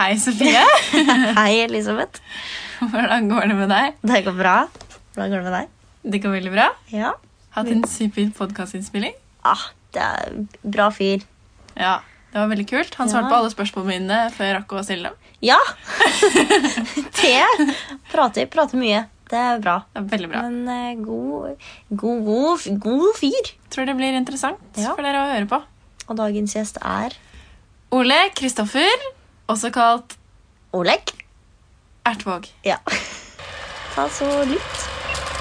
Hei, Sofie. Hei, Elisabeth. Hvordan går det med deg? Det går bra. Hvordan går det med deg? Det går veldig bra. Ja. Hatt en super podkastinnspilling. Ah, det er bra fyr. Ja, det var veldig kult. Han svarte Ja. på alle spørsmålene mine før jeg rakk å stille dem. Ja! det prater, prater mye. Det er bra. Det er veldig bra. Men eh, god, god, god, god fyr. Tror det blir interessant Ja. for dere å høre på. Og dagens gjest er Ole Kristoffer, også kalt Oleg. Ertvåg. Ja. Ta så lytt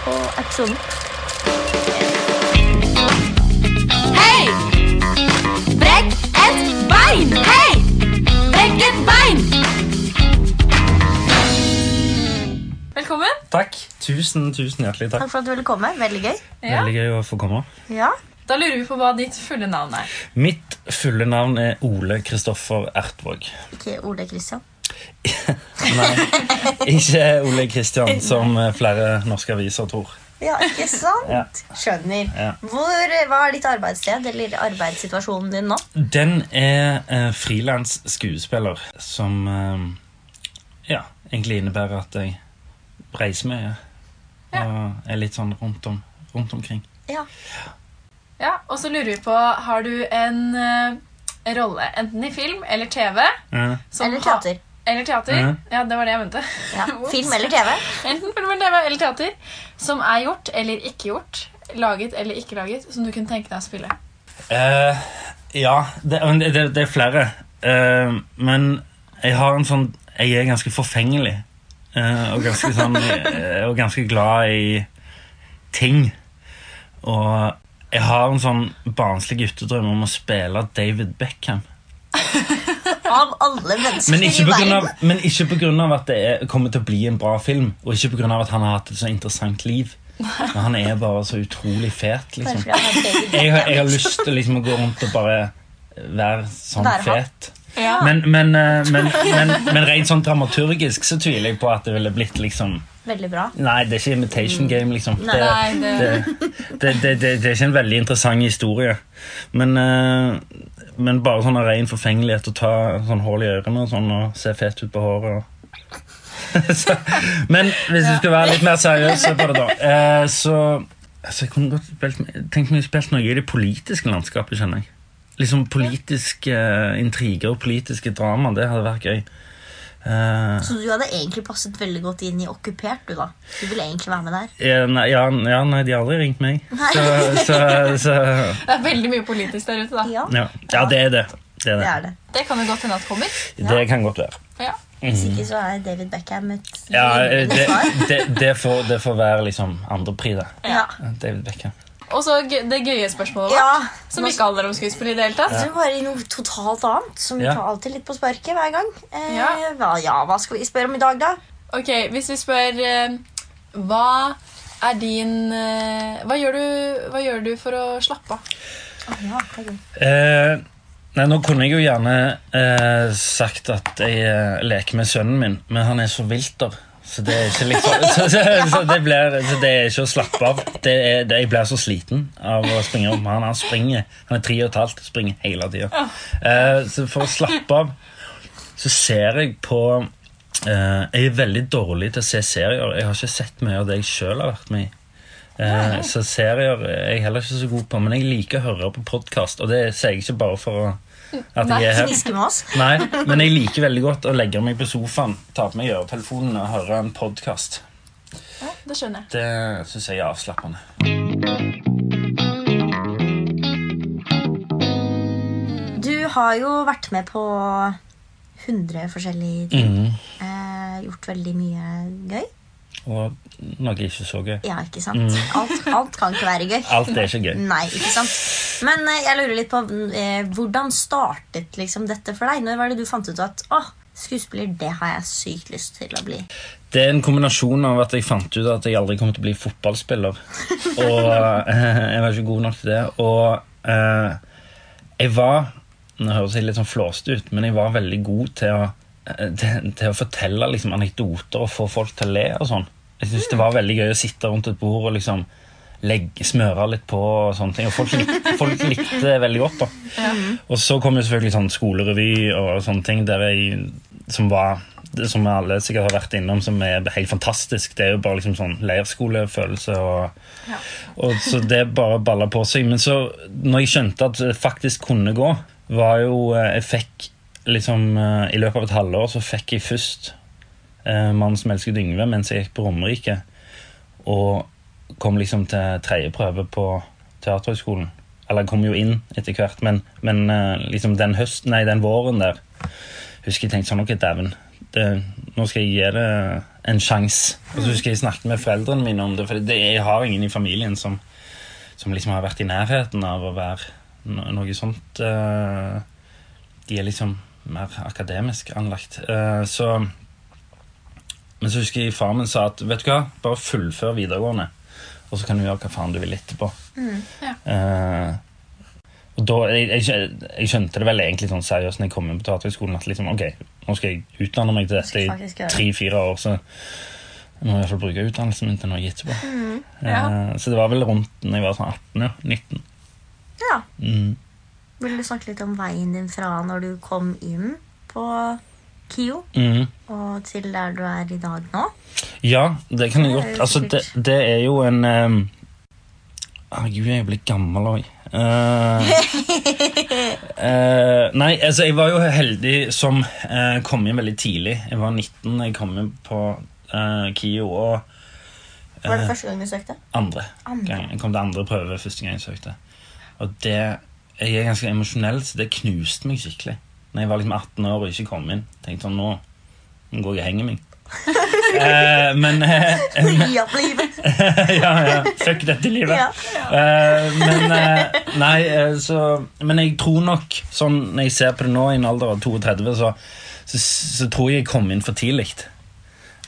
på episoden. Hei! Brekk et bein! Hei! Brekk et bein! Velkommen. Takk. Tusen, tusen hjertelig takk. Takk for at du ville komme. Veldig gøy. Ja. Veldig gøy å få komme. Ja. Da lurer vi på hva ditt fulle navn er. Mitt fulle navn er Ole Kristoffer Ertvåg. Ikke Ole Kristian. Nei, ikke Ole Kristian, som flere norske aviser tror. Ja, ikke sant? Ja. Skjønner. Ja. Hvor, hva er ditt arbeidssted eller arbeidssituasjonen din nå? Den er eh, frilans skuespiller, som eh, ja, egentlig innebærer at jeg reiser mye. Og er litt sånn rundt, om, rundt omkring. Ja. Ja, Og så lurer vi på, har du en eh, rolle enten i film eller TV? Eh, som Eller ha- teater. Eller teater. Mhm. Ja, det var det jeg mente. Ja. Ops. Film eller TV? Enten film eller TV eller teater. Som er gjort eller ikke gjort. Laget eller ikke laget. Som du kunne tenke deg å spille. Eh, ja, det, men det, det er flere. Eh, men jeg har en sånn Jeg er ganske forfengelig. eh, og, ganske sånn, eh, og ganske glad i ting. Og jeg har en sånn barnslig guttedrøm om å spille David Beckham. Av alle mennesker Men ikke i på verden. av, men ikke av at det er, kommer til å bli en bra film, og ikke av at han har hatt et så interessant liv. Men han er bare så utrolig fet, liksom. Jeg har, jeg har lyst til liksom å gå rundt og bare være sånn Være fet. Ja. Men, men, eh, men, men, men rent sånn dramaturgisk så tviler jeg på at det ville blitt liksom Veldig bra. Nei, det er ikke imitation game, liksom. Nei. Det, det, det, det, er ikke en veldig interessant historie. Men, uh, men bare sånn ren forfengelighet å ta sånn hull i ørene og sånn og se fet ut på håret. Og... så, men hvis du skal være litt mer seriøs på det, da eh, Så altså, Jeg kunne godt spilt, tenkt meg å spille noe i det politiske landskapet, kjenner jeg. Liksom politiske eh, intriger og politiske drama. Det hadde vært gøy. Eh, Så du hadde egentlig passet veldig godt inn i Okkupert, du da. Du ville egentlig være med der. Ja, nei, ja, ja, nei, de har aldri ringt meg. Så, så, så det er veldig mye politisk der ute, da. Ja, ja. ja, det er det. Det, er det det. er det. Det kan jo godt hende at kommer. det kan godt være. Ja. Hvis ikke så er David Beckham et Ja, det, det, det, får, det får være liksom andrepri, da. Ja. David Beckham. Og så det gøye spørsmålet vårt, ja. som ikke handler om skuespill i det hele tatt. Det bare i noe totalt annet, som vi Ja. tar alltid litt på sparket hver gang. Eh, Ja. hva, ja, hva skal vi spørre om i dag, da? Ok, Hvis vi spør eh, Hva er din eh, hva, gjør du, hva gjør du for å slappe av? Ja. Eh, nei, nå kunne jeg jo gjerne eh, sagt at jeg eh, leker med sønnen min, men han er så vilter. Så det er ikke liksom så, så, så, det blir, så det er ikke å slappe av. Det er, det, jeg blir så sliten av å springe om han. Han springer, han er tre og et halvt, springer hele tida. Uh, så for å slappe av så ser jeg på uh, Jeg er veldig dårlig til å se serier. Jeg har ikke sett mye av det jeg sjøl har vært med i. Uh, så serier er jeg heller ikke så god på, men jeg liker å høre på podkast. Og det sier jeg ikke bare for å, at jeg er her. Nei, men jeg liker veldig godt å legge meg på sofaen, ta på meg øretelefonene og høre en podkast. Ja, det skjønner jeg. Det syns jeg er avslappende. Du har jo vært med på 100 forskjellige ting. Mm. Eh, gjort veldig mye gøy. Og noe ikke så gøy. Ja, ikke sant? Alt, alt kan ikke være gøy. Alt er ikke gøy. Nei, ikke sant? Men eh, jeg lurer litt på eh, hvordan startet liksom dette for deg? Når var det du fant ut at å, skuespiller, det har jeg sykt lyst til å bli? Det er en kombinasjon av at jeg fant ut at jeg aldri kom til å bli fotballspiller. Og eh, jeg var ikke god nok til det. Og eh, jeg var Nå høres jeg litt sånn flåste ut, men jeg var veldig god til å, eh, til, til å fortelle liksom, anekdoter og få folk til å le og sånn. Jeg synes det var veldig gøy å sitte rundt et bord og liksom legge, smøre litt på og sånne ting. Og folk likte, folk likte det veldig godt. da. Og så kom jo selvfølgelig sånn skolerevy og sånne ting jeg, som var som alle sikkert har vært innom, som er helt fantastisk. Det er jo bare liksom sånn leirskolefølelse. Og, og så det bare balla på seg. Men så, når jeg skjønte at det faktisk kunne gå, var jo eh, Jeg fikk liksom eh, I løpet av et halvår så fikk jeg først eh, 'Mannen som elsket Yngve' mens jeg gikk på Romerike. Og kom liksom til tredje prøve på Teaterhøgskolen. Eller kom jo inn etter hvert, men, men eh, liksom den høsten, nei, den våren der husker jeg tenkte sånn, ok, dæven, nå skal jeg gi det en sjanse. Og så husker jeg snakket med foreldrene mine om det, for det, jeg har ingen i familien som, som liksom har vært i nærheten av å være no, noe sånt. eh, de er liksom mer akademisk anlagt. Så Men så husker jeg far min sa at vet du hva, bare fullfør videregående, og så kan du gjøre hva faen du vil etterpå. Ja. uh, og da, jeg, jeg, jeg skjønte det vel egentlig sånn seriøst når jeg kom inn på Teaterhøgskolen at liksom, ok, nå skal jeg utdanne meg til dette i tre-fire år, så jeg må i hvert fall bruke utdannelsen min til noe etterpå. Ja. uh, så det var vel rundt når jeg var sånn 18, ja, 19. Ja. Mm. Vil du snakke litt om veien din fra når du kom inn på KIO, Mm. og til der du er i dag nå? Ja, det kan jeg godt. Altså, det, det er jo en um, Herregud, jeg blitt gammel òg. nei, altså, jeg var jo heldig som uh, kom inn veldig tidlig. Jeg var 19 da jeg kom inn på eh, KIO. Og Var det eh, første gang du søkte? andre Andre. gang. Jeg kom til andre prøve første gang jeg søkte. Og det Jeg er ganske emosjonell, så det knuste meg skikkelig. Når jeg var liksom 18 år og ikke kom inn. Tenkte sånn, nå, nå går jeg og henger meg. eh, men eh, Gi opp livet! ja, ja. Fuck dette livet. Ja. Eh, men eh, Nei, eh, så Men jeg tror nok, sånn når jeg ser på det nå i en alder av 32, så, så, så tror jeg jeg kom inn for tidlig.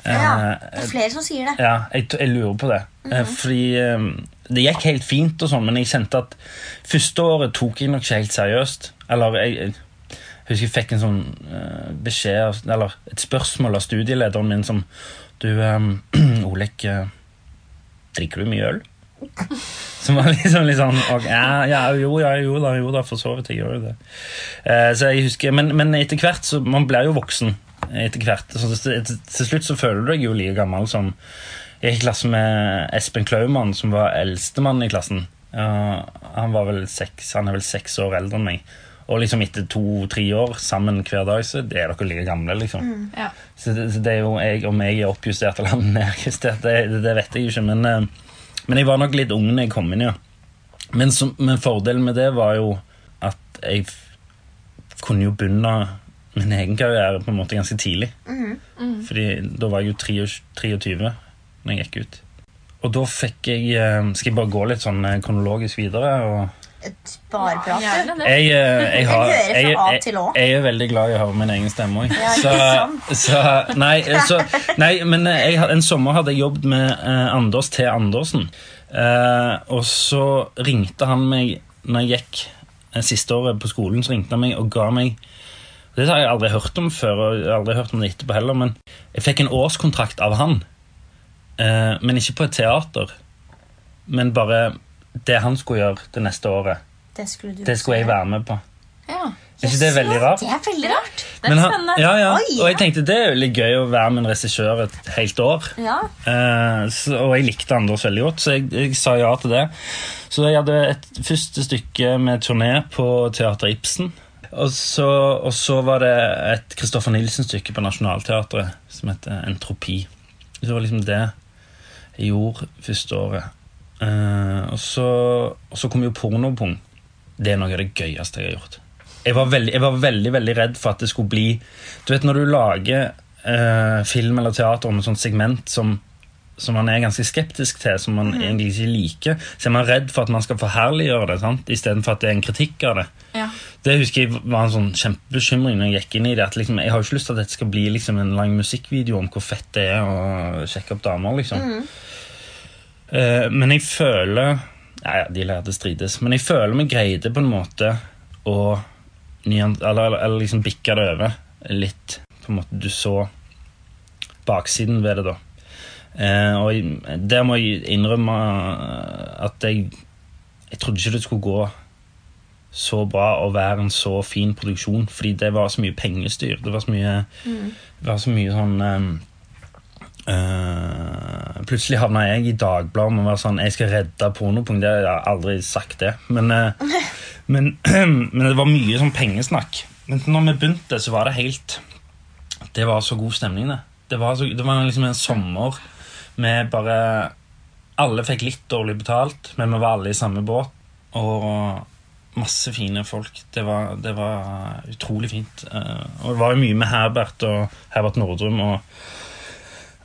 Eh, Ja, det er flere som sier det. ja, jeg, jeg lurer på det. Eh, Fordi eh, det gikk helt fint, og sånn, men jeg kjente at første året tok jeg nok ikke helt seriøst. Eller jeg, jeg husker jeg fikk en sånn eh, beskjed, eller et spørsmål av studielederen min som Du, um, Olek, eh, drikker du mye øl? Som var liksom litt sånn ja, ja, jo, ja, jo da, jo da, for så vidt. Jeg gjør jo det. Uh, så jeg husker, men, men etter hvert så Man blir jo voksen etter hvert. Så til, til slutt så føler du deg jo like gammel som Jeg gikk i klasse med Espen Klaumann, som var eldstemann i klassen. Uh, han, var vel seks, han er vel seks år eldre enn meg. Og liksom etter to-tre år sammen hver dag, så er dere like gamle. liksom. Ja. Så det, så det er jo jeg, Om jeg er oppjustert eller nedjustert, det, det, vet jeg jo ikke. Men, eh, men jeg var nok litt ung når jeg kom inn, ja. Men, som, men fordelen med det var jo at jeg kunne jo begynne min egen karriere på en måte ganske tidlig. Fordi da var jeg jo 23 23 når jeg gikk ut. Og da fikk jeg eh, Skal jeg bare gå litt sånn eh, kronologisk videre? og... Et Bare prat, Gjerne du. det. Jeg, eh, jeg, har, er veldig glad i å høre min egen stemme òg. Så, så, nei, så, nei, men eh, jeg, en sommer hadde jeg jobbet med eh, Anders T. Andersen. Eh, og så ringte han meg når jeg gikk eh, siste året på skolen. Så ringte han meg og ga meg Det har jeg aldri hørt om før, og jeg har aldri hørt om det etterpå heller, men jeg fikk en årskontrakt av han. Eh, men ikke på et teater. Men bare det han skulle gjøre det neste året. Det skulle du Det skulle jeg være med på. Ja. Er ikke det er veldig rart? Det er veldig rart. Det er han- spennende. Ja, ja. Oi. Og jeg tenkte det er jo litt gøy å være med en regissør et helt år. Ja. Eh, så, og jeg likte Anders veldig godt, så jeg, jeg sa ja til det. Så jeg hadde et første stykke med turné på Teater Ibsen. Og så, og så var det et Kristoffer Nilsen-stykke på Nationaltheatret som heter Entropi. Så det var liksom det jeg gjorde første året. Eh, og, så, og så kom jo Pornopung. Det er noe av det gøyeste jeg har gjort. Jeg var veldig, jeg var veldig, veldig redd for at det skulle bli Du vet når du lager uh, film eller teater om et sånt segment som, som man er ganske skeptisk til, som man egentlig ikke liker, så er man redd for at man skal forherliggjøre det, sant? istedenfor at det er en kritikk av det. Ja. Det husker jeg var en sånn kjempebekymring når jeg gikk inn i det. at liksom, Jeg har jo ikke lyst til at dette skal bli liksom en lang musikkvideo om hvor fett det er å sjekke opp damer. liksom. Eh, men jeg føler ja, ja, De lærde strides. Men jeg føler vi greide på en måte å eller, eller, liksom bikke det over litt. På en måte Du så baksiden ved det, da. Eh, og der må jeg innrømme at jeg Jeg trodde ikke det skulle gå så bra å være en så fin produksjon, fordi det var så mye pengestyr. Det var så mye, det var så mye sånn eh, Plutselig havna jeg i Dagbladet med å være sånn Jeg skal redde pornopunkt. Jeg har aldri sagt det. Men, uh, men, men det var mye sånn pengesnakk. Men når vi begynte, så var det helt Det var så god stemning, det. Det var, så, det var liksom en sommer med bare Alle fikk litt dårlig betalt, men vi var alle i samme båt. Og masse fine folk. Det var, det var utrolig fint. Uh, og det var jo mye med Herbert og Herbert Nordrum og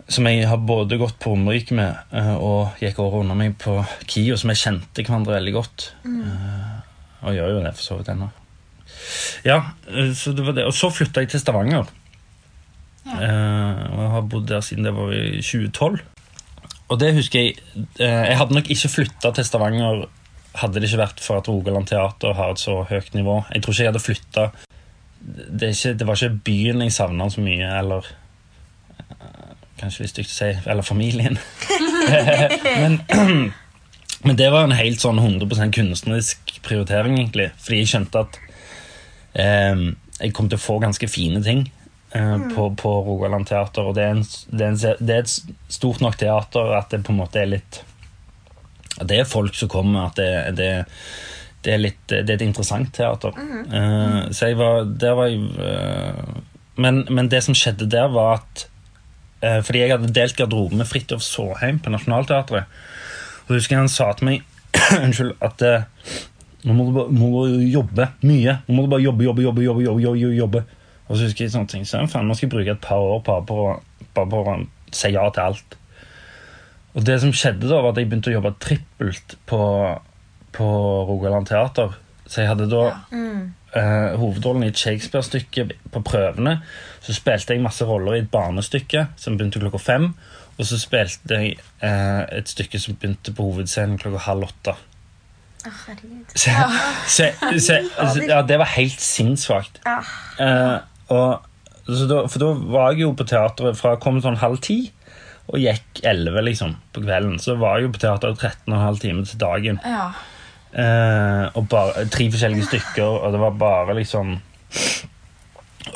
som jeg har både gått på Romerike med eh, og gikk over under meg på KIO, som jeg kjente hverandre veldig godt. Mm. og gjør jo det for så vidt ennå. Ja, eh, så det var det. Og så flytta jeg til Stavanger. Ja. og jeg har bodd der siden det var i 2012. Og det husker jeg eh, Jeg hadde nok ikke flytta til Stavanger hadde det ikke vært for at Rogaland Teater har et så høyt nivå. Jeg tror ikke jeg hadde flytta det, det var ikke byen jeg savna så mye, eller eh, Kanskje litt stygt å si Eller familien. men, men det var en helt sånn 100 kunstnerisk prioritering, egentlig. Fordi jeg skjønte at eh, jeg kom til å få ganske fine ting eh, på, på Rogaland Teater. Og det er, en, det, er en, det er et stort nok teater at det på en måte er litt at det er folk som kommer, at det, det, det, er, litt, det er et interessant teater. Eh, så jeg var Der var jeg uh, men, men det som skjedde der, var at Fordi jeg hadde delt garderobe med Fridtjof Saaheim på Nationaltheatret. Og jeg husker han sa til meg Unnskyld, at eh, nå må du bare må du jobbe mye. Nå må du bare jobbe, jobbe, jobbe. jobbe, jobbe, jobbe, jobbe. Og så husker jeg sånne ting. Så faen, nå skal jeg bruke et par år bare på, bare på å si ja til alt. Og det som skjedde da, var at jeg begynte å jobbe trippelt på, på Rogaland Teater. Så jeg hadde da eh, hovedrollen i et Shakespeare-stykke på prøvene. Så spilte jeg masse roller i et barnestykke som begynte klokka fem. Og så spilte jeg eh, et stykke som begynte på hovedscenen klokka halv åtte. Herregud. Så, så, så, ja, det var helt sinnssvakt. Eh, for da var jeg jo på teateret fra kom sånn halv ti og gikk elleve liksom, på kvelden. Så var jeg jo på teatret 13,5 timer til dagen. Ja. Eh, og bare tre forskjellige stykker, og det var bare liksom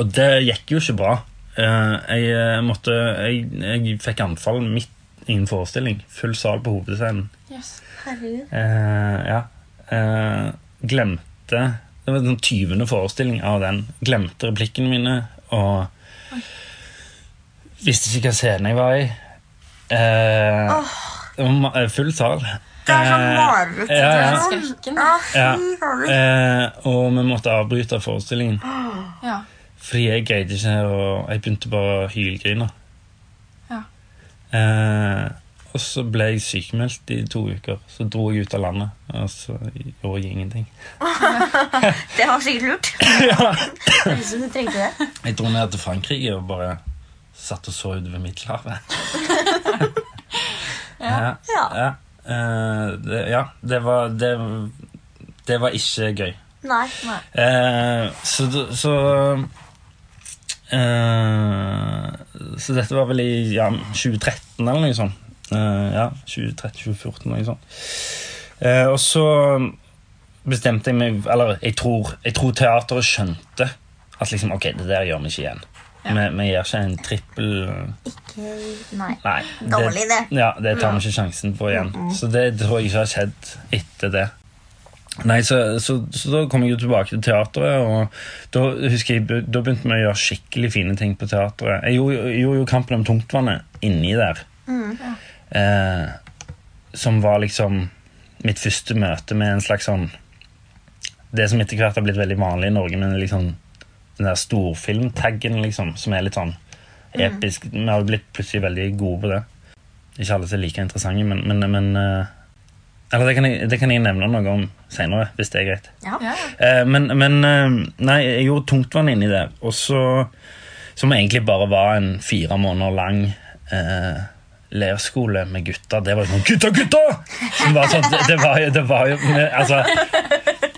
Og det gikk jo ikke bra. Eh, jeg eh, måtte jeg, jeg fikk anfall midt i en forestilling. Full sal på hovedscenen. Yes. Herregud. Eh, ja. Eh, glemte Det var den 20. forestilling av den. Glemte replikkene mine og visste ikke hva scene jeg var i. Eh, det var full sal. Det er sånn mareritt. ja, ja. Skrekken. Ja, Ja. Eh, og vi måtte avbryte forestillingen Ja. Fordi jeg greide ikke å Jeg begynte bare å hylgrine. Ja. Eh, og så ble jeg sykemeldt i to uker. Så dro jeg ut av landet, og så gjorde jeg ingenting. Det var sikkert lurt. Det høres ut du trengte det. Jeg dro ned til Frankrike og bare satt og så utover Middelhavet. ja. Ja. Ja. Eh, det, ja, det var det, det var ikke gøy. Nei. Eh, så så Så dette var vel i ja, 2013 eller noe sånt. Eh, ja, 2013-2014 noe sånt. Eh, og så bestemte jeg meg Eller jeg tror, jeg tror teateret skjønte at liksom, ok, det der gjør vi ikke igjen. Ja. Vi, vi gjør ikke en trippel Ikke Nei. Nei. Dårlig, det. Ja, det tar vi ikke sjansen på igjen. Så det tror jeg ikke har skjedd etter det. Nei, så, så, så da kom jeg jo tilbake til teatret, og da husker jeg, da begynte vi å gjøre skikkelig fine ting på teatret. Jeg gjorde, jeg gjorde jo Kampen om tungtvannet inni der. Eh, som var liksom mitt første møte med en slags sånn Det som etter hvert har blitt veldig vanlig i Norge, men liksom den der storfilmtaggen, liksom, som er litt sånn episk. Vi har jo blitt plutselig veldig gode på det. Ikke alle som er like interessante, men, men, men eh, Eller det kan, jeg, det kan jeg nevne noe om seinere, hvis det er greit. Ja. Ja. Eh, men men eh, nei, jeg gjorde tungtvann inni det. og så Som egentlig bare var en fire måneder lang eh, leirskole med gutter. Det var jo sånn Gutta, gutta! Som var sånn, det, det var jo, det var jo altså,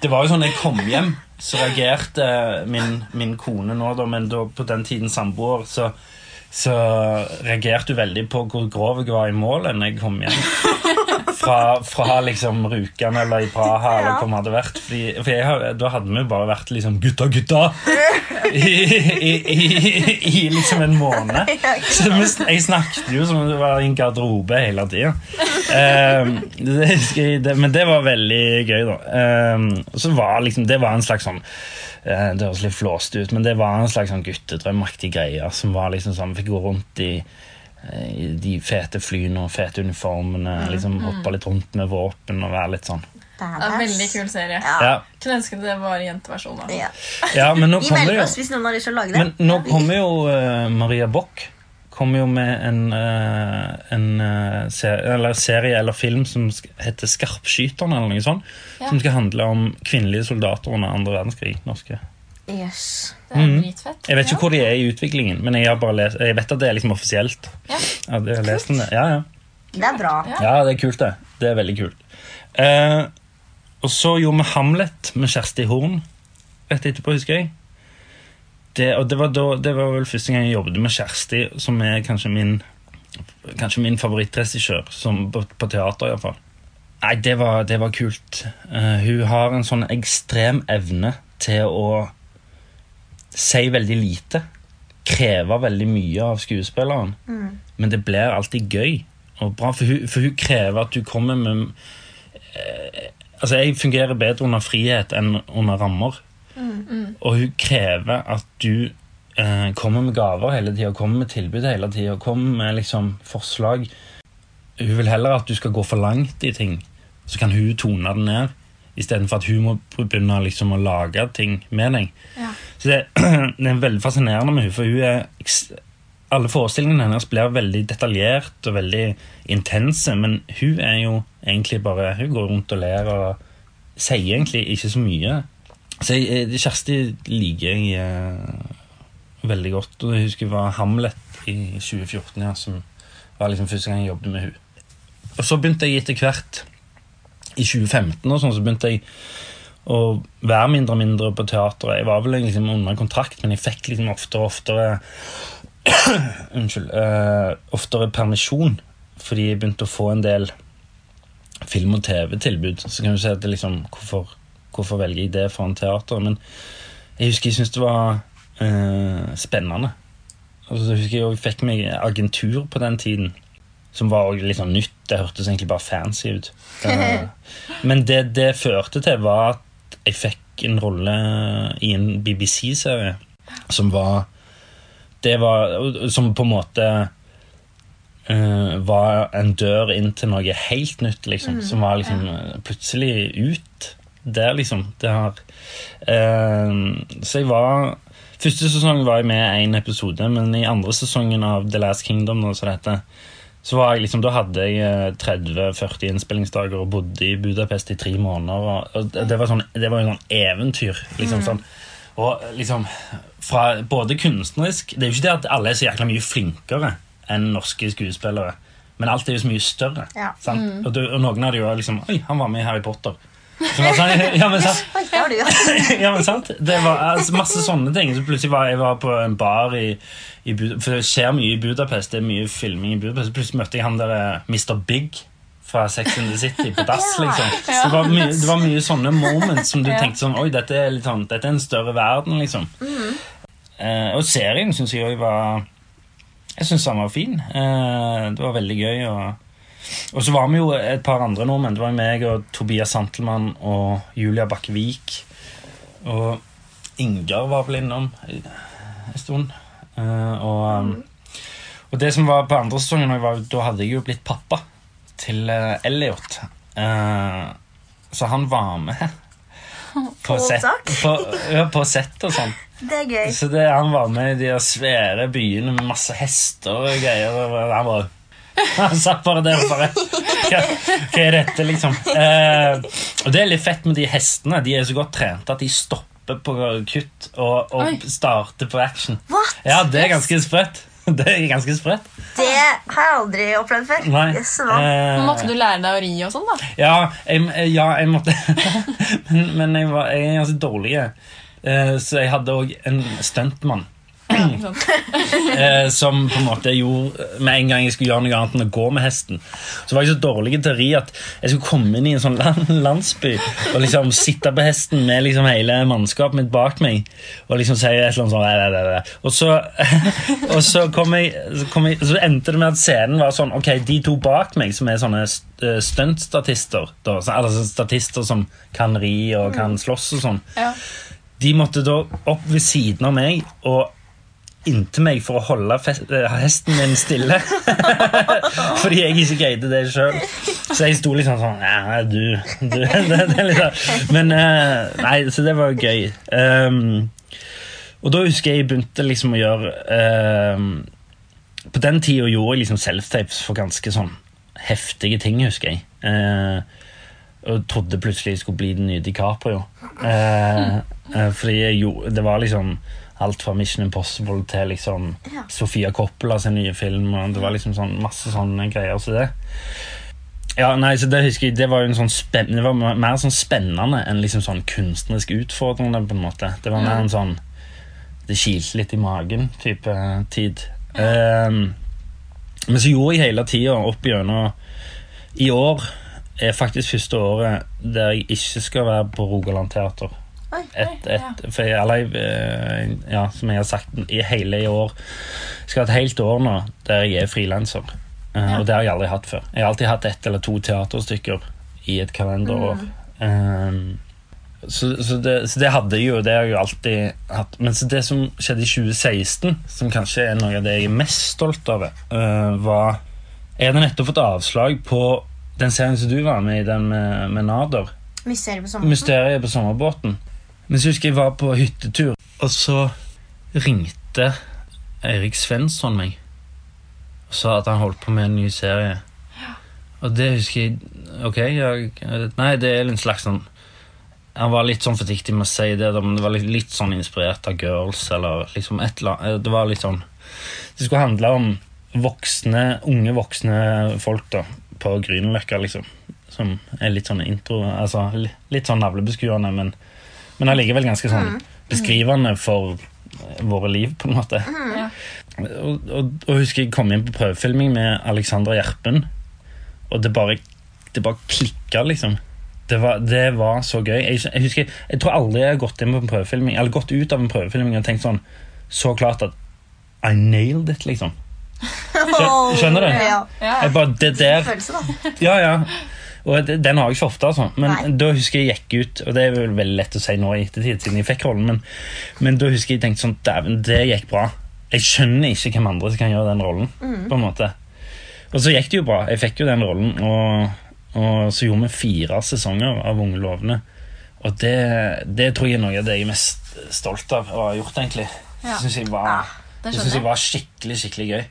det var jo sånn jeg kom hjem, så reagerte min, min kone nå, da, men da, på den tiden samboer, så så reagerte hun veldig på hvor grov jeg var i mål når jeg kom hjem. Fra, fra liksom Rjukan eller i Praha eller hvor vi hadde vært. Fordi, for jeg, da hadde vi jo bare vært liksom gutta, gutta i, i, i, i liksom en måned. Så vi, jeg snakket jo som om det var i en garderobe hele tida. det, men det var veldig gøy, da. Og så var liksom, det var en slags sånn eh, Det høres litt flåste ut, men det var en slags sånn guttedrømmaktig greie som var liksom sånn fikk gå rundt i de fete flyene og fete uniformene. liksom Hoppe litt rundt med våpen og være litt sånn. Det er en veldig kul serie. Ja. Ja, Kunne ønske det var jenteversjon. Ja. ja men nå Vi kommer jo oss hvis noen har lyst til å lage det. Men nå kommer jo uh, Maria Bock kommer jo med en, uh, en uh, serie, eller serie eller film som heter Skarpskyterne, eller noe sånt. Ja. Som skal handle om kvinnelige soldater under andre verdenskrig. norske. Yes. Det er Mhm. dritfett. Jeg vet ikke hvor de er i utviklingen, men jeg, har bare lest, jeg vet at det er liksom offisielt. Ja. Ja, det, jeg har lest den. Ja, ja. Det er bra. Ja. ja, det er kult, det. Det er veldig kult. Eh, og så gjorde vi Hamlet med Kjersti Horn rett etterpå, husker jeg. Det, og det var, da, det var vel første gang jeg jobbet med Kjersti, som er kanskje min Kanskje min favorittregissør på, på teater, iallfall. Nei, det var, det var kult. Eh, hun har en sånn ekstrem evne til å si veldig lite. Kreve veldig mye av skuespilleren. Men det blir alltid gøy og bra, for hun, for hun krever at du kommer med eh, Altså, jeg fungerer bedre under frihet enn under rammer. Og hun krever at du eh, kommer med gaver hele tida, kommer med tilbud hele tida, kommer med liksom forslag. Hun vil heller at du skal gå for langt i ting, så kan hun tone det ned. Istedenfor at hun må begynne liksom å lage ting med deg. Ja. Så det, det er veldig fascinerende med hun, for hun er alle forestillingene hennes blir veldig detaljert og veldig intense, men hun er jo egentlig bare Hun går rundt og ler og sier egentlig ikke så mye. Så jeg, eh, Kjersti liker jeg eh, veldig godt. Og jeg husker det var Hamlet i 2014, ja, som var liksom første gang jeg jobbet med hun. Og så begynte jeg etter hvert, i 2015 og sånn, så begynte jeg å være mindre og mindre på teateret. Jeg var vel liksom under kontrakt, men jeg fikk liksom oftere og oftere Unnskyld. Uh, oftere permisjon fordi jeg begynte å få en del film- og TV-tilbud. Så kan du si at det liksom, hvorfor, hvorfor velger jeg det foran teater? Men jeg husker jeg syntes det var uh, spennende. Og så husker jeg jeg fikk meg agentur på den tiden. Som var også litt sånn nytt. Det hørtes egentlig bare fancy ut. Eh, men det det førte til, var at jeg fikk en rolle i en BBC-serie som var Det var Som på en måte uh, var en dør inn til noe helt nytt, liksom. Som var liksom eh, plutselig ut der, liksom. Det har uh, Så jeg var Første sesong var jeg med i én episode, men i andre sesongen av The Last Kingdom, da, som det heter, så var jeg liksom, da hadde jeg eh, 30-40 innspillingsdager og bodde i Budapest i tre måneder. Og, det var sånn, det var jo sånn eventyr. liksom sånn. Og liksom, fra både kunstnerisk Det er jo ikke det at alle er så jækla mye flinkere enn norske skuespillere, men alt er jo så mye større. Ja. Sant? Og, du, og noen av de var liksom Oi, han var med i Harry Potter. Sånn, ja, men sant? Ja, men sant? Det var altså, masse sånne ting. Så plutselig var jeg var på en bar i, i For det skjer mye i Budapest. Det er mye filming i Budapest. Så plutselig møtte jeg han der eh, Mr. Big fra Sex in the City på dass. Liksom. Så det var, mye, det var mye sånne moments som du tenkte sånn Oi, dette er, litt sånn, dette er en større verden, liksom. Eh, og serien syns jeg òg var Jeg syns den var fin. Eh, det var veldig gøy. og og så var vi jo et par andre nordmenn. Det var meg og Tobias Santelmann og Julia Bakkevik. Og Ingar var vel innom en stund. Eh, og, um, og det som var på andre sesongen, var, da hadde jeg jo blitt pappa til eh, Elliot. Eh, så han var med på sett, på, ja, på sett og sånn. Det er gøy. Så det, han var med i de svære byene med masse hester og greier. Og han var han satt bare der og bare Hva, hva er dette, liksom? Eh, og det er litt fett med de hestene. De er så godt trent at de stopper på kutt og, og starter på action. What? Ja, det er ganske sprøtt. Det er ganske sprøtt. Det har jeg aldri opplevd før. Nei. Yes, eh, Måtte du lære deg å ri og sånn, da? ja, jeg, ja, jeg måtte men, men jeg, var, jeg er ganske dårlig. Eh, så jeg hadde òg en stuntmann? eh, som på en måte gjorde Med en gang jeg skulle gjøre noe annet enn å gå med hesten, så var jeg så dårlig til å ri at jeg skulle komme inn i en sånn land, landsby og liksom sitte på hesten med liksom hele mannskapet mitt bak meg og liksom si et eller annet sånn "Nei, nei, nei, nei." Og så, og så, kom jeg, så, kom jeg, så endte det med at scenen var sånn Ok, de to bak meg, som er sånne st- stuntstatister, altså statister som kan ri og kan slåss og sånn, Ja. de måtte da opp ved siden av meg og inntil meg for å holde eh, hesten min stille. Fordi jeg ikke greide det sjøl. Så jeg sto liksom sånn Nei, du, du sånn. Men eh, Nei, så det var gøy. Um, og da husker jeg jeg begynte liksom å gjøre um, På den tida gjorde jeg liksom self-tapes for ganske sånn heftige ting, husker jeg. Uh, og trodde plutselig jeg skulle bli den nye DiCaprio. Uh, uh, fordi jeg gjorde, det var liksom alt fra Mission Impossible til liksom Ja. Sofia Coppola sin nye film. Og det var liksom sånn, masse sånne greier. Så det ja, nei, så det husker jeg, det var jo en sånn spenn, det var mer sånn spennende enn liksom sånn kunstnerisk utfordrende. på en måte. Det var mer en sånn Det kilte litt i magen type tid. Ehm, men så gjorde jeg hele tida opp gjennom I år er faktisk første året der jeg ikke skal være på Rogaland Teater. Et, et, for jeg, eller, eh, ja, som jeg har sagt, i hele i år Jeg skal ha et helt år nå der jeg er frilanser. Ja. Og det har jeg aldri hatt før. Jeg har alltid hatt ett eller to teaterstykker i et kalenderår. Eh, så, så, det, så det hadde jeg jo, det har jeg jo alltid hatt. Men så det som skjedde i 2016, som kanskje er noe av det jeg er mest stolt av, uh, var Jeg hadde nettopp fått avslag på den serien som du var med i, den med, med Nader. Mysteriet på sommerbåten. Mysteriet på sommerbåten. Men så husker jeg var på hyttetur, og så ringte Eirik Svensson meg og sa at han holdt på med en ny serie. Og det husker jeg Ok, jeg, nei, det er en slags sånn Han var litt sånn forsiktig med å si det, men det var litt, litt sånn inspirert av Girls, eller liksom et eller annet. Det var litt sånn Det skulle handle om voksne, unge voksne folk da, på Grünerløkka, liksom. Som er litt sånn intro Altså litt sånn navlebeskuende, men, men allikevel ganske sånn beskrivende for våre liv, på en måte. Ja. Og, og, og husker jeg kom inn på prøvefilming med Alexandra Gjerpen, og det bare, det bare klikka, liksom. Det var, det var så gøy. Jeg, jeg husker, jeg tror aldri jeg har gått inn på en prøvefilming Eller gått ut av en prøvefilming og tenkt sånn så klart at I nailed it, liksom. Skjønner du? Jeg bare, det der ja, ja. Og den har jeg ikke ofte, altså. Men Nei. da husker jeg gikk ut, og det er vel veldig lett å si nå i ettertid, siden jeg fikk rollen, men, men da husker jeg tenkte sånn Dæven, det gikk bra. Jeg skjønner ikke hvem andre som kan gjøre den rollen. på en måte. Og så gikk det jo bra. Jeg fikk jo den rollen, og, og så gjorde vi fire sesonger av Unge lovende. Og det, det tror jeg er noe av det jeg er mest stolt av å ha gjort, egentlig. Ja. Det syns jeg, var- det skjønner synes jeg jeg. var skikkelig, skikkelig gøy.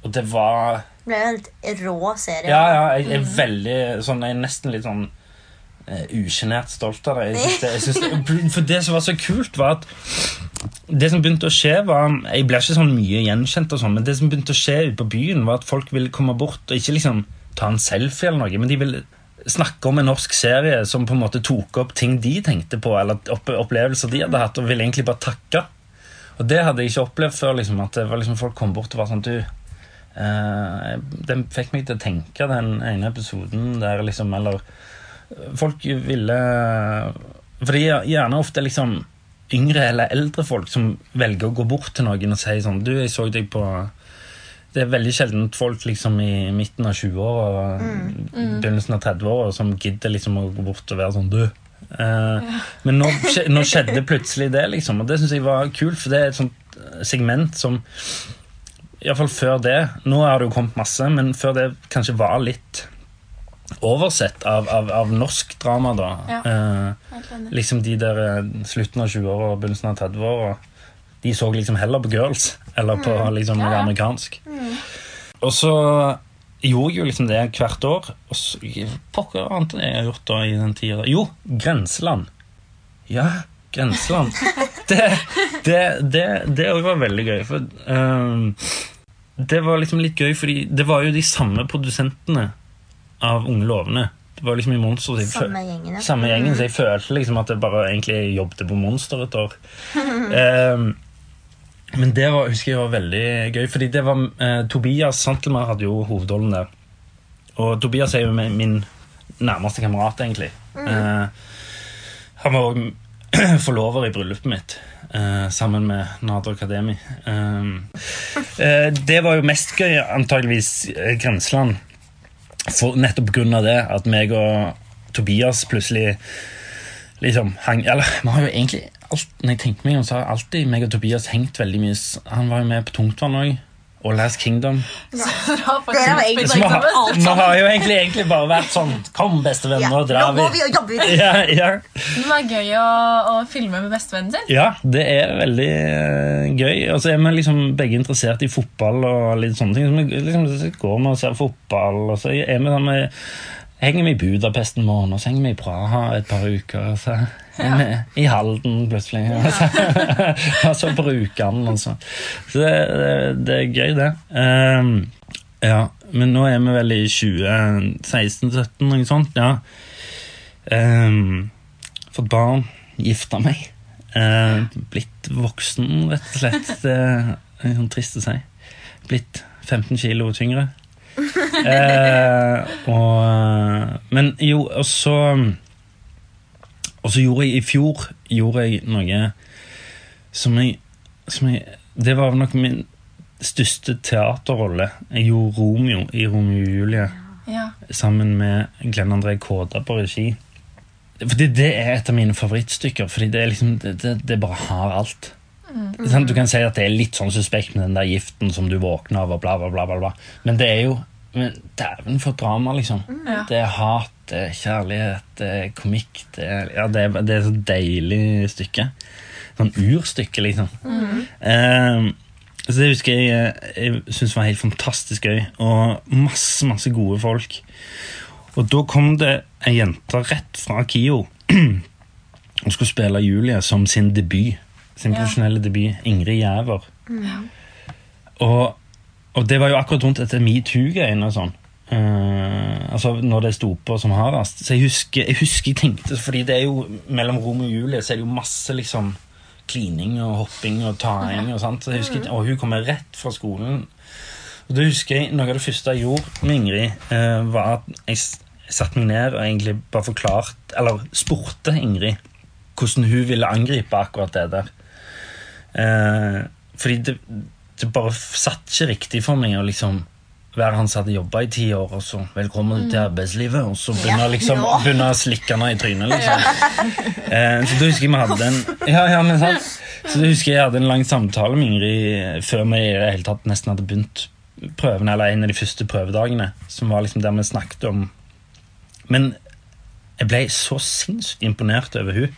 Og det var ble jo en helt rå serie. ja, ja, jeg er veldig sånn, Jeg er nesten litt sånn uh, usjenert stolt av det. Jeg synes jeg synes det. For det som var så kult, var at det som begynte å skje, var Jeg ble ikke sånn mye gjenkjent, og sånn, men det som begynte å skje ute på byen, var at folk ville komme bort og ikke liksom ta en selfie, eller noe, men de ville snakke om en norsk serie som på en måte tok opp ting de tenkte på, eller opp opplevelser de hadde hatt, og ville egentlig bare takke. Og det hadde jeg ikke opplevd før. liksom, At det var liksom folk kom bort og var sånn Du, Eh, den fikk meg til å tenke den ene episoden der liksom Eller eh, folk ville Fordi gjerne ofte liksom yngre eller eldre folk som velger å gå bort til noen og si sånn Du, jeg så deg på Det er veldig sjelden folk liksom i midten av 20-åra begynnelsen av 30-åra som gidder liksom å gå bort og være sånn Du. Eh, Men nå, nå skjedde plutselig det, liksom, og det syns jeg var kult, for det er et sånt segment som Iallfall før det. Nå har det jo kommet masse, men før det kanskje var litt oversett av, av, av norsk drama, da. Ja. Eh, liksom de der eh, slutten av 20-åra og begynnelsen av 30-åra. De så liksom heller på Girls eller på liksom Ja, amerikansk. amerikansk. Og så gjorde jeg jo liksom det hvert år. Og så Pokker annet enn jeg har gjort da i den tida. Jo, Grenseland. Ja, Grenseland. Det òg det, det var veldig gøy. For ehm, det var liksom litt gøy, fordi det var jo de samme produsentene av Unge lovende. Det var liksom i Monster. så jeg Samme gjengen, ja. samme gjengen, så jeg følte liksom at jeg bare egentlig jobbet på Monster et år. um, men det var, husker jeg var veldig gøy, fordi det var uh, Tobias Santelmann hadde jo hovedrollen der. Og Tobias er jo min, nærmeste kamerat, egentlig. Eh, han var forlover i bryllupet mitt, eh, sammen med Nader Akademi. Eh, eh, det var jo mest gøy, antageligvis, eh, Grenseland. For nettopp av det, at meg og Tobias plutselig liksom hang Eller vi har jo egentlig alt, Når jeg tenker meg om, så har alltid meg og Tobias hengt veldig mye Han var jo med på Tungtvann òg. Og Last Kingdom. Har faktisk har spilt Så vi har, sammen. vi har jo egentlig, egentlig bare vært sånn Kom, bestevenner, Ja, nå nå må vi. jobbe og jobber. Ja, ja. Det er gøy å, å filme med bestevennen sin. ja, det er veldig uh, gøy. Og så er vi liksom begge interessert i fotball og litt sånne ting. Så vi liksom, så går vi og ser fotball, og så er vi sånn med Henger vi i Budapest en måned, og så henger vi i Praha et par uker. Så ja. vi i Halden plutselig. Og så, og så Rjukan. altså. Så Så det, det, det er gøy, det. Um, ja, men nå er vi vel i 2016-17, noe sånt. Ja. Um, fått barn, gifta meg. Uh, blitt voksen, rett og slett. Det er sånn trist å si. Blitt 15 kilo tyngre. Eh, og, men jo, og så Og så gjorde jeg i fjor gjorde jeg noe som jeg, som jeg Det var nok min største teaterrolle. Jeg gjorde Romeo i Romeo og Julie Ja. sammen med Glenn André Kåda på regi. Fordi det er et av mine favorittstykker. Fordi det, er liksom, det, det, det bare har alt. Mm. Du kan si at det er litt sånn suspekt med den der giften som du våkner av, og bla, bla, bla, bla, bla. Men det er jo men Dæven for drama, liksom. Ja. Det er hat, det er kjærlighet, det er komikk. Det er, ja, det er, det er så deilig stykke. Sånn urstykke, liksom. Eh, så det husker jeg jeg syntes var helt fantastisk gøy. Og masse, masse gode folk. Og da kom det ei jente rett fra KIO og skulle spille Julie som sin debut. Sin Ja. profesjonelle debut. Ingrid Gjæver. Og, og det var jo akkurat rundt etter metoo-greiene og sånn. Uh, altså når det sto på som hardest. Så jeg husker, jeg husker tenkte Fordi det er jo mellom Rom og Julie så er det jo masse liksom klining og hopping og taing og sånt. Så jeg husker, Og hun kommer rett fra skolen. Og da husker jeg Noe av det første jeg gjorde med Ingrid, uh, var at jeg, satte meg ned og egentlig bare forklarte Eller spurte Ingrid hvordan hun ville angripe akkurat det der. Uh, fordi det, det bare satt ikke riktig for meg å liksom være han som hadde jobba i ti år, og så 'velkommen til arbeidslivet', og så begynne, Ja, liksom, å slikke henne i trynet. liksom. Eh, så da husker jeg vi hadde en ja, ja, men sant? Så da husker jeg jeg hadde en lang samtale med Ingrid før vi i det hele tatt nesten hadde begynt prøvene, eller en av de første prøvedagene, som var liksom der vi snakket om Men jeg ble så sinnssykt imponert over hun.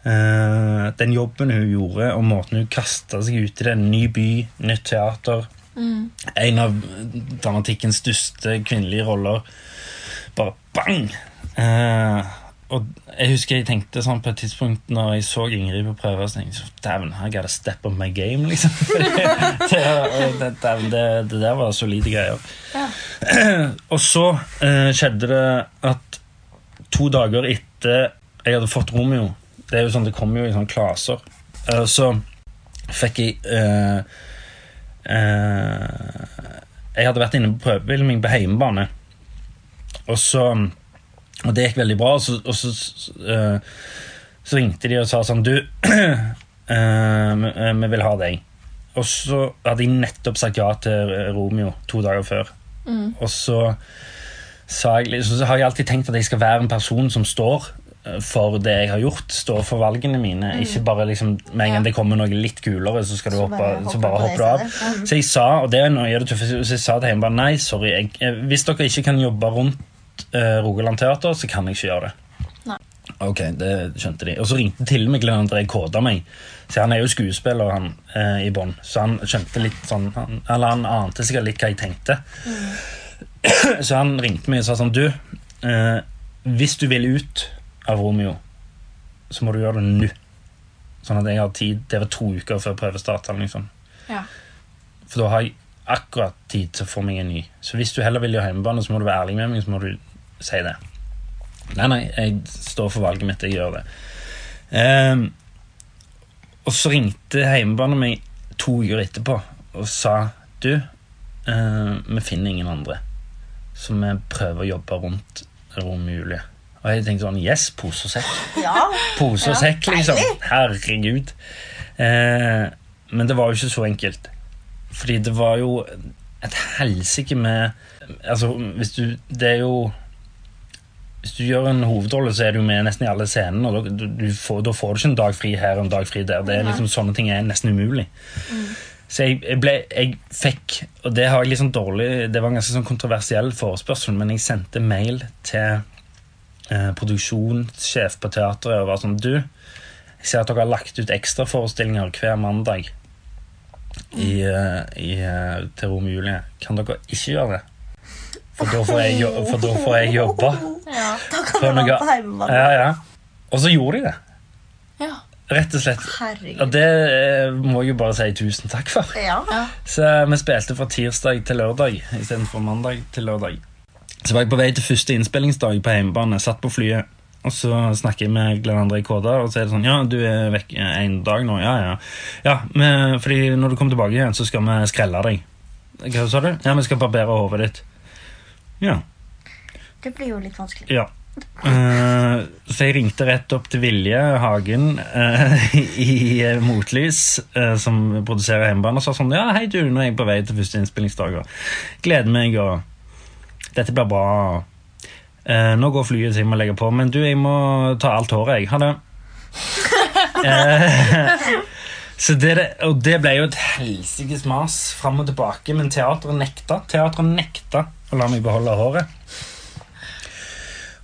Eh, den jobben hun gjorde, og måten hun kasta seg ut i det. En ny by, nytt teater. En av dramatikkens største kvinnelige roller. Bare bang! Eh, og jeg husker jeg tenkte sånn på et tidspunkt når jeg så Ingrid på prøver, så tenkte jeg så, dæven, I gotta step up my game, liksom. det, det, det, det der var solide greier. og så eh, skjedde det at to dager etter jeg hadde fått Romeo Det er jo sånn, det kommer jo i sånne klaser. Uh, så fikk jeg uh, Jeg hadde vært inne på prøvefilming på hjemmebane. Og så Og det gikk veldig bra. Og så, og så, så ringte de og sa sånn Du, vi vi vil ha deg. Og så hadde jeg nettopp sagt ja til Romeo to dager før. Og så sa jeg, så har jeg alltid tenkt at jeg skal være en person som står for det jeg har gjort. Står for valgene mine. Ikke bare liksom med en gang det kommer noe litt kulere, så skal du hoppe, bare så bare hopper du av. Mm. Så jeg sa, og det er noe av det tøffeste, så jeg sa til bare nei, sorry. Jeg, hvis dere ikke kan jobbe rundt uh, Rogaland Teater, så kan jeg ikke gjøre det. Nei. Ok, det skjønte de. Og så ringte til og med Glenn André Kåda meg. Så han er jo skuespiller han, uh, i bånn, så han skjønte litt sånn han, Eller han ante sikkert litt hva jeg tenkte. så han ringte meg og sa sånn Du, uh, hvis du vil ut av Romeo, så må du gjøre det nå. Sånn at jeg har tid. Det var to uker før prøvestarten. Liksom. Ja. For da har jeg akkurat tid til å få meg en ny. Så hvis du heller vil gjøre hjemmebane, så må du være ærlig med meg, så må du si det. Nei, nei, jeg står for valget mitt. Jeg gjør det. Um, og så ringte hjemmebane meg to uker etterpå og sa Du, uh, vi finner ingen andre. Så vi prøver å jobbe rundt det rommulige. Og jeg tenkte sånn Yes, pose og sekk. Ja. Pose og Ja, sekk, liksom. Herregud. Eh, men det var jo ikke så enkelt. Fordi det var jo et helsike med Altså, hvis du Det er jo Hvis du gjør en hovedrolle, så er du med nesten i alle scenene. Og da, du, du får, da får du ikke en dag fri her og en dag fri der. Det er liksom Sånne ting er nesten umulig. Så jeg, jeg ble Jeg fikk Og det har jeg liksom dårlig Det var en ganske sånn kontroversiell forespørsel, men jeg sendte mail til eh, produksjonssjef på teatret og var sånn Du, jeg ser at dere har lagt ut ekstraforestillinger hver mandag i, eh, i, eh, til Rom Julie. Kan dere ikke gjøre det? For da får jeg, for da får jeg jobbe. Da kan du være på heimebane. Ja, ja. Og så gjorde de det. Ja. Rett og slett. Herregud. Og det må jeg jo bare si tusen takk for. Ja. Så vi spilte fra tirsdag til lørdag istedenfor mandag til lørdag. Så var jeg på vei til første innspillingsdag på hjemmebane. Satt på flyet. Og så snakker jeg med Glenn André Kåda, og så er det sånn Ja, du er vekk en dag nå. Ja, ja. ja men, fordi når du kommer tilbake igjen, så skal vi skrelle deg. Hva sa du? Ja, vi skal barbere hodet ditt. Ja. Det blir jo litt vanskelig. Ja. Uh, så jeg ringte rett opp til Vilje Hagen uh, i eh, Motlys, uh, som produserer hjemmebane, og sa sånn Ja, hei, du, nå er jeg på vei til første innspillingsdag, og gleder meg, og dette blir bra. Eh, nå går flyet, så jeg må legge på, men du, jeg må ta alt håret, jeg. Ha det. Eh, så det, og det ble jo et helsikes mas fram og tilbake, men teatret nekta. Teatret nekta å la meg beholde håret.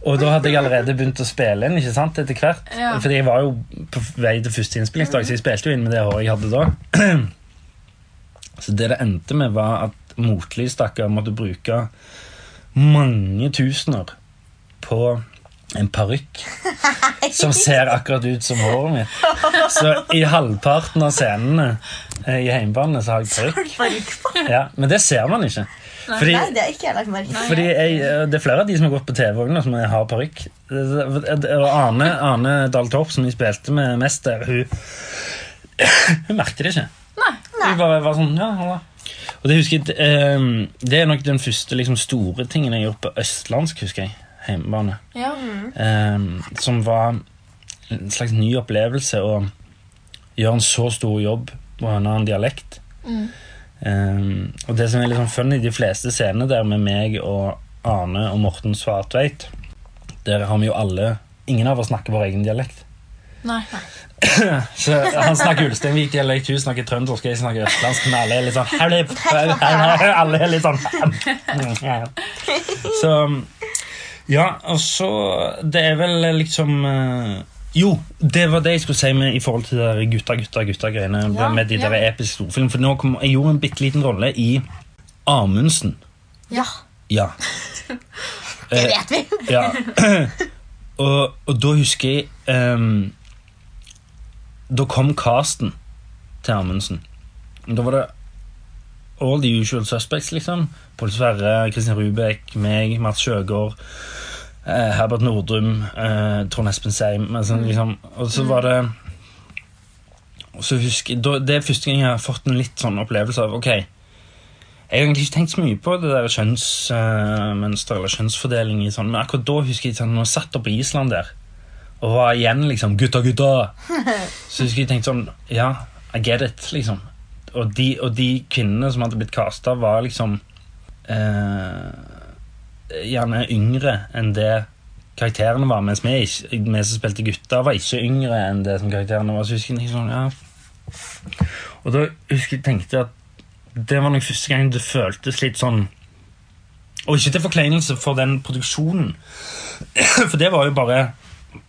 Og da hadde jeg allerede begynt å spille inn ikke sant, etter hvert. Ja. Fordi jeg var jo på vei til første innspillingsdag, så jeg spilte jo inn med det håret jeg hadde da. Så det det endte med, var at Motli stakkar måtte bruke mange tusener på en parykk som ser akkurat ut som håret mitt. Så i halvparten av scenene eh, i heimbane så har jeg parykk. Ja, men det ser man ikke. Fordi, Nei, det har ikke jeg lagt merke til. fordi jeg, det er flere av de som har gått på TV også som har parykk. Og Ane, Arne Dahl Torp, som jeg spilte med mest der, hun, hun merket det ikke. Nei. Hun bare var sånn, ja. Og det husker jeg, eh, det er nok den første liksom, store tingen jeg har gjort på østlandsk, husker jeg. Hjemmebane. Ja. Eh, som var en slags ny opplevelse å gjøre en så stor jobb på en annen dialekt. Eh, og det som er litt sånn funny, de fleste scenene der med meg og Arne og Morten Svartveit, der har vi jo alle Ingen av oss snakker vår egen dialekt. Nei. Så Han snakker Ulsteinvik-dialekt, hun snakker trøndersk, jeg snakker østlandsk. Men alle er litt sånn Alle er litt sånn Så Ja, og så Det er vel liksom eh, Jo, det var det jeg skulle si med, i forhold til de der gutta, gutta, gutta-greiene. Ja, med de der ja. episke storfilm. For nå kom, jeg gjorde en bitte liten rolle i Amundsen. Ja, Ja. det vet vi. Ja. og, og da husker jeg ehm, Da kom casten til Amundsen. Da var det all the usual suspects, liksom. Pål Sverre, Kristin Rubek, meg, Mats Sjøgaard, eh, Herbert Nordrum, eh, Trond Espen Seim. Altså, liksom, og så var det og så husker, da, Det er første gang jeg har fått en litt sånn opplevelse av Ok, jeg har egentlig ikke tenkt så mye på det der kjønnsmønster eller kjønnsfordeling i sånn, men akkurat da husker jeg at når jeg satt opp i Island der og var igjen liksom 'gutta, gutta', så husker jeg tenkte sånn Ja, I get it, liksom. Og de, og de kvinnene som hadde blitt casta, var liksom eh, gjerne yngre enn det karakterene var, mens vi, vi som spilte gutter, var ikke yngre enn det som karakterene var. Så husker jeg sånn, ja Og da husker jeg tenkte at det var nok første gang det føltes litt sånn Og ikke til forkleinelse for den produksjonen, for det var jo bare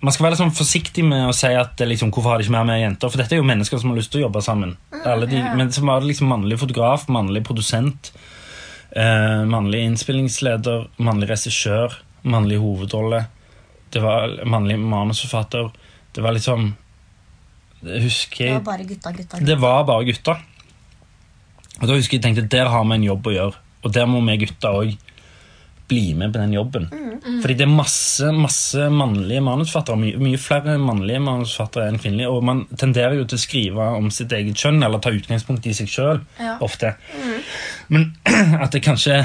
man skal være litt sånn forsiktig med å si at det liksom, hvorfor har de ikke mer med jenter. For dette er jo mennesker som har lyst til å jobbe sammen. Alle de, men så var det liksom mannlig fotograf, mannlig produsent, eh, mannlig innspillingsleder, mannlig regissør, mannlig hovedrolle. Det var mannlig manusforfatter. Det var liksom jeg Husker Det var bare gutta, gutta. det var bare gutter. Og da husker jeg tenkte der har vi en jobb å gjøre. Og der må vi gutter òg bli med på den jobben. Fordi det er masse, masse mannlige manusforfattere, mye, mye flere mannlige manusforfattere enn kvinnelige, og man tenderer jo til å skrive om sitt eget kjønn, eller ta utgangspunkt i seg sjøl, Ja. ofte. Men at det kanskje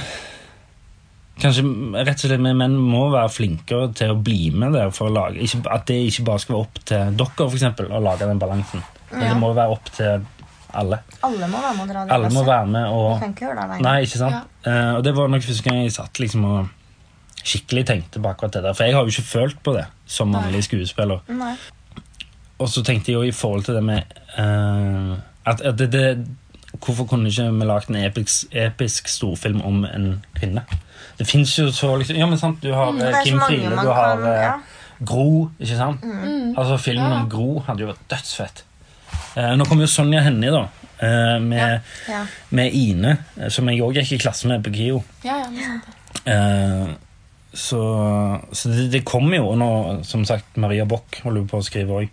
Kanskje rett og slett vi menn må være flinkere til å bli med der for å lage At det ikke bare skal være opp til dere for eksempel, å lage den balansen. Men Ja. det må være opp til alle. Alle må være med og dra det Alle må være med Vi og kan ikke gjøre det alene. Nei, ikke sant? Eh, og det var nok første gang jeg satt liksom og skikkelig tenkte på akkurat det der. For jeg har jo ikke følt på det som mannlig skuespiller. Nei. Og så tenkte jeg jo i forhold til det med uh, at, at det, det, Hvorfor kunne ikke vi lagd en episk, episk storfilm om en kvinne? Det fins jo så liksom Ja, men sant, du har Mm, eh, Kim Friele, du har kan ja. Gro, ikke sant? Altså Filmen Ja. om Gro hadde jo vært dødsfett. Eh, nå kommer jo Sonja Hennie, da. eh, med, Ja. med Ine, eh, som jeg òg gikk i klasse med på KIO. Ja, ja, det er sant. Eh, så så det, det kommer jo, og nå, som sagt, Maria Bock holder på å skrive òg.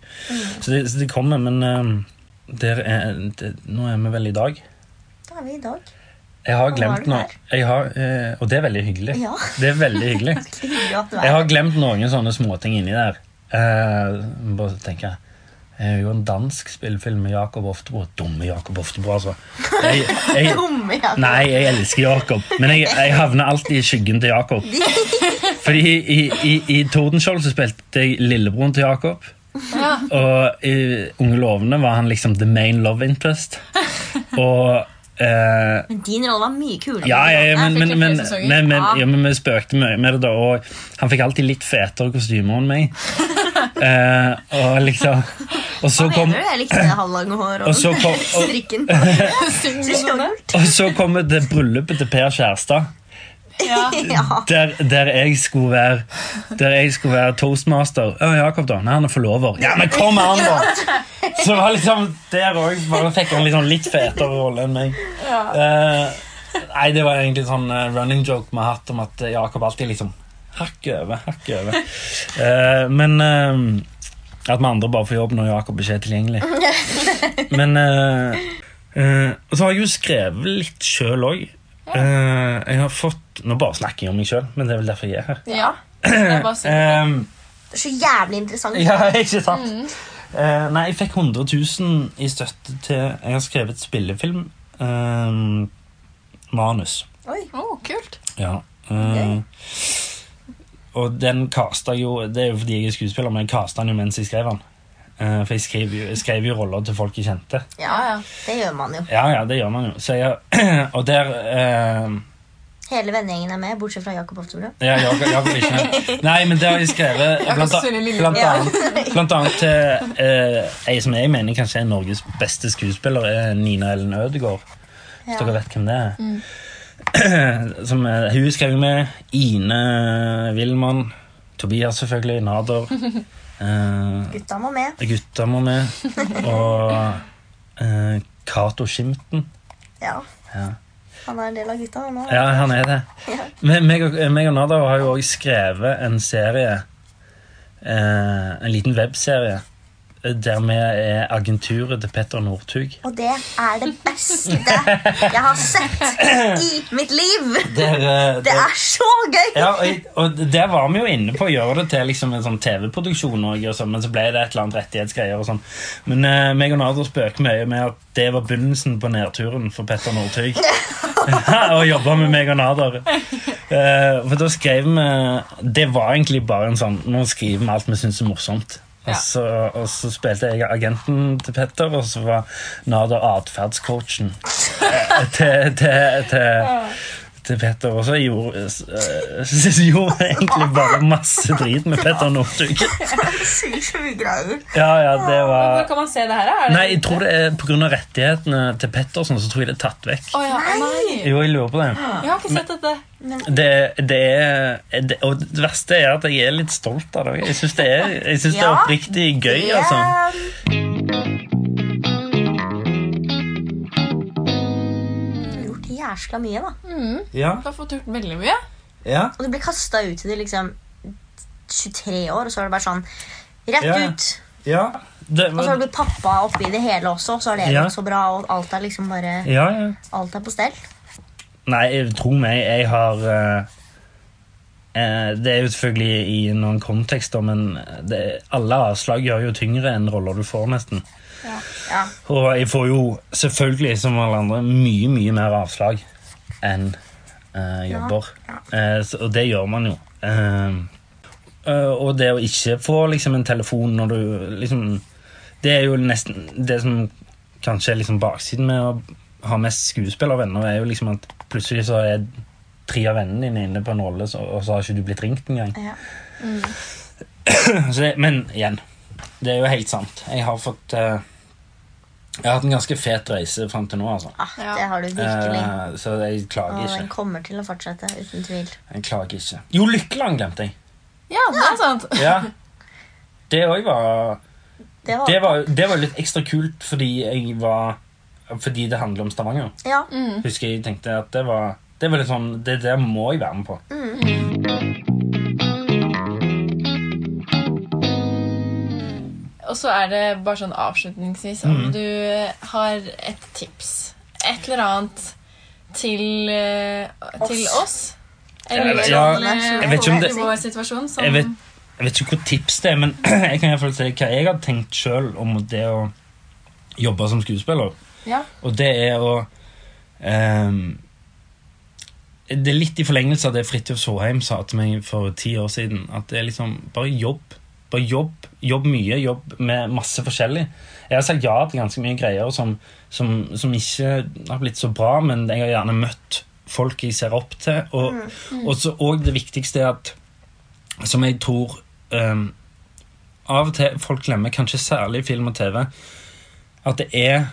Så, det, så det kommer, men er, det, nå er vi vel i dag. Da er vi i dag. Jeg har glemt noe. Har, og det er veldig hyggelig. Ja. Det er veldig hyggelig. Jeg har glemt noen sånne småting inni der. Uh, bare tenker jeg er jo en dansk spillefilm med Jakob Oftebro. Dumme Jakob Oftebro, altså. Jeg, jeg, Nei, jeg elsker Jakob, men jeg, jeg havner alltid i skyggen til Jakob. Fordi i, i, i Tordenskjold så spilte jeg lillebroren til Jakob. Og i Unge lovende var han liksom the main love interest. Og eh, Men din rolle var mye kulere. ja, ja, ja, men, men, men, men, men, Ja. ja, men vi spøkte mye med det da, og han fikk alltid litt fetere kostymer enn meg. Eh, og liksom Og så Hva kom, mener du? Jeg likte det halvlange hår og, og så kom, og, strikken. Det sånn det? kult. og så kom vi bryllupet til Per Kjærstad. Ja. Ja. Der, der jeg skulle være Der jeg skulle være toastmaster. Å, Jakob, da? Nei, han er forlover. Ja, men kom an, da! Så var liksom der òg Bare fikk han liksom litt fetere rolle enn meg. Eh, nei, det var egentlig sånn eh, running joke vi har hatt om at Jakob alltid liksom hakket over, hakket over. Eh, men eh, at vi andre bare får jobb når Jakob ikke er tilgjengelig. Men eh, eh, Og så har jeg jo skrevet litt sjøl òg. jeg har fått Nå bare snakker jeg om meg sjøl, men det er vel derfor jeg er her. Ja. Jeg bare sier det. Ehm, er så jævlig interessant. ja, ikke sant? Eh, nei, jeg fikk 100 000 i støtte til Jeg har skrevet et spillefilm. ehm, manus. Oi. Å, kult. Ja. eh, og den casta jo Det er jo fordi jeg er skuespiller, men jeg casta den jo mens jeg skrev den. Uh, for jeg skrev, jo, jeg skrev jo roller til folk jeg kjente. Ja, Ja, det gjør man jo. Ja, ja, det gjør man jo. Så jeg, og der uh, Hele vennegjengen er med, bortsett fra Jakob Oftebro. Ja, Jakob, Jakob ikke med. Nei, men det har jeg skrevet blant, blant, annet, blant annet til uh, ei som jeg mener kanskje er Norges beste skuespiller, er Nina Ellen Ødegaard. Hvis Ja. dere vet hvem det er. Som, er hun skrev med Ine Wilman, Tobias selvfølgelig, Nader. Eh, Gutta må med. gutta må med. Og eh, Cato Skimten. Ja. Ja. Han er en del av gutta, nå. òg. Ja, han er det. Ja. Meg og, meg og Nader har jo også skrevet en serie, eh, en liten webserie, der vi er agenturet til Petter Northug. Og det er det beste jeg har sett i mitt liv! Der, eh, Det er så gøy! ja, og, og der var vi jo inne på å gjøre det til liksom en sånn TV-produksjon, og sånn, men så ble det et eller annet rettighetsgreier. og sånn. Men uh, meg og Nader spøker mye med at det var begynnelsen på nedturen for Petter Northug. Å jobbe med meg og Nader. Uh, for da skrev vi Det var egentlig bare en sånn Nå skriver vi alt vi syns er morsomt. Og så, og så spilte jeg agenten til Petter, og så var Nader atferdscoachen. Til, til, til, til, til Petter. også gjorde, eh, gjorde egentlig bare masse drit med Petter Northug. Ja, ja, det Hvor kan man se det her? Er det Nei, jeg tror det er pga. rettighetene til Pettersen så tror jeg det er tatt vekk. Oh, ja. Nei. Jo, jeg lurer på det. Jeg har ikke sett dette. Det, det er det, Og det verste er at jeg er litt stolt av det. Jeg syns det er, jeg synes det er oppriktig gøy. altså. Har jæskla mye, da. Ja, Du har fått gjort veldig mye. ja. Og du blir kasta ut i det liksom 23 år, og så er det bare sånn rett Ja, ut. ja. Det, Og så har du blitt pappa oppi det hele også, og så har det Ja. så bra, og alt er liksom bare ja, ja. Alt er på stell. Nei, tro meg, jeg har eh, eh, Det er jo selvfølgelig i noen kontekster, men det, alle avslag gjør jo tyngre enn roller du får, nesten. Ja. Og jeg får jo selvfølgelig, som alle andre, mye, mye mer avslag enn uh, jobber. Uh, så, og det gjør man jo. Uh, og det å ikke få liksom, en telefon når du liksom Det er jo nesten det som kanskje er liksom baksiden med å ha mest skuespillervenner, er jo liksom at plutselig så er tre av vennene dine inne på en rolle, så, og så har ikke du blitt ringt engang. Ja. Så det, men igjen, det er jo helt sant. Jeg har fått eh, Jeg har hatt en ganske fet reise fram til nå, altså. Ah, Ja. Det har du virkelig. Eh, så jeg klager Og den ikke. kommer til å fortsette, uten tvil. Jeg klager ikke. Jo, Lykkeland glemte jeg. Ja, det er sant. Ja. Det òg var Det var, det var, det var litt ekstra kult fordi jeg var Fordi det handler om Stavanger. Ja. Husker jeg tenkte at det var Det var litt sånn Det der må jeg være med på. Og så er det bare sånn avslutningsvis Mm. om du har et tips. Et eller annet til, eh, til oss. Eller Ja, til, jeg vet ikke om det- vår situasjon. Som, Jeg vet, jeg vet ikke hvor tips det er, men jeg kan i hvert fall si hva jeg har tenkt sjøl om det å jobbe som skuespiller. Ja. Og det er å um, Det er litt i forlengelse av det Fridtjof Soheim sa til meg for ti år siden. At det er liksom bare jobb. Bare jobb. Jobb mye. Jobb med masse forskjellig. Jeg har sagt ja til ganske mye greier som, som, som ikke har blitt så bra, men jeg har gjerne møtt folk jeg ser opp til. Og, og så og det viktigste er at Som jeg tror um, Av og til folk glemmer, kanskje særlig i film og TV, at det er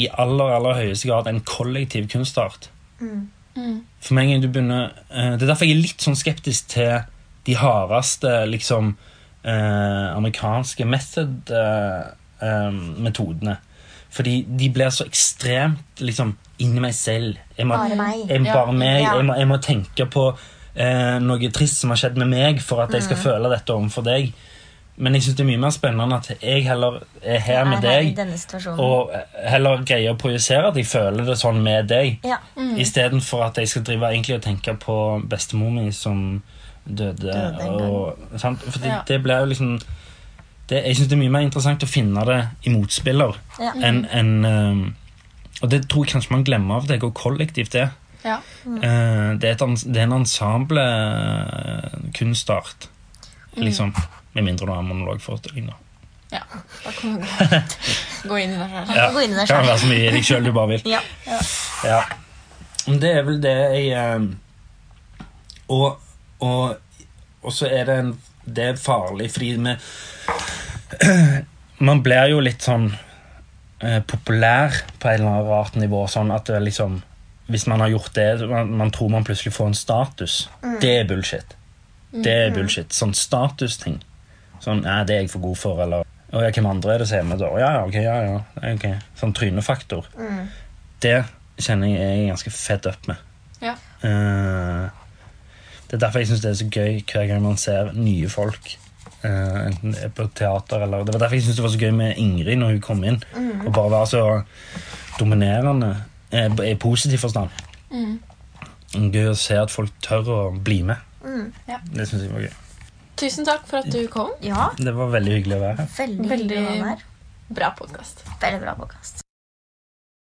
i aller, aller høyeste grad en kollektiv kunstart. For meg du begynner uh, Det er derfor jeg er litt sånn skeptisk til de hardeste liksom amerikanske method-metodene. Fordi de blir så ekstremt liksom inni meg selv. Jeg må, Bare meg. Jeg, Ja. bare meg. Ja. Jeg, må, jeg må tenke på eh, noe trist som har skjedd med meg, for at jeg Mm. skal føle dette overfor deg. Men jeg synes det er mye mer spennende at jeg heller er her med er deg, og heller greier å projisere at jeg føler det sånn med deg. Ja. Istedenfor at jeg skal drive egentlig og tenke på bestemor mi som døde. Døde og, sant? Fordi Ja. det blir jo liksom det, Jeg syns det er mye mer interessant å finne det i motspiller Ja. enn en, um, Og det tror jeg kanskje man glemmer av det, hvor kollektivt det er. Ja. Eh, det, er et, det er en ensemble-kunstart, liksom. Med mindre du har monologforestilling, da. ja. Da kan du gå inn i det sjøl. Ja, gå inn i deg kan være så mye i deg sjøl du bare vil. Ja. Ja. Men det er vel det jeg eh, Og, og, og så er det en Det er farlig, fordi vi Man blir jo litt sånn eh, populær på et eller annet rart nivå. Sånn at det liksom Hvis man har gjort det, man, man tror man plutselig får en status. Det er bullshit. Det er bullshit. Sånn statusting. Sånn, ja, det er jeg for god for, eller og ja, hvem andre er det som er med da? Ja, ja, ok, ja, ja. Okay. Sånn trynefaktor. Det kjenner jeg er ganske fed up med. Ja. Eh, det er derfor jeg syns det er så gøy hver gang man ser nye folk. Uh, enten det er på teater eller Det var derfor jeg synes det var så gøy med Ingrid når hun kom inn. Og bare være så dominerende uh, i positiv forstand. Gøy å se at folk tør å bli med. Ja. Det syns jeg var gøy. Tusen takk for at du kom. ja. Det var veldig hyggelig å være her. Veldig, Veldig-. Bra podkast. Veldig bra podkast.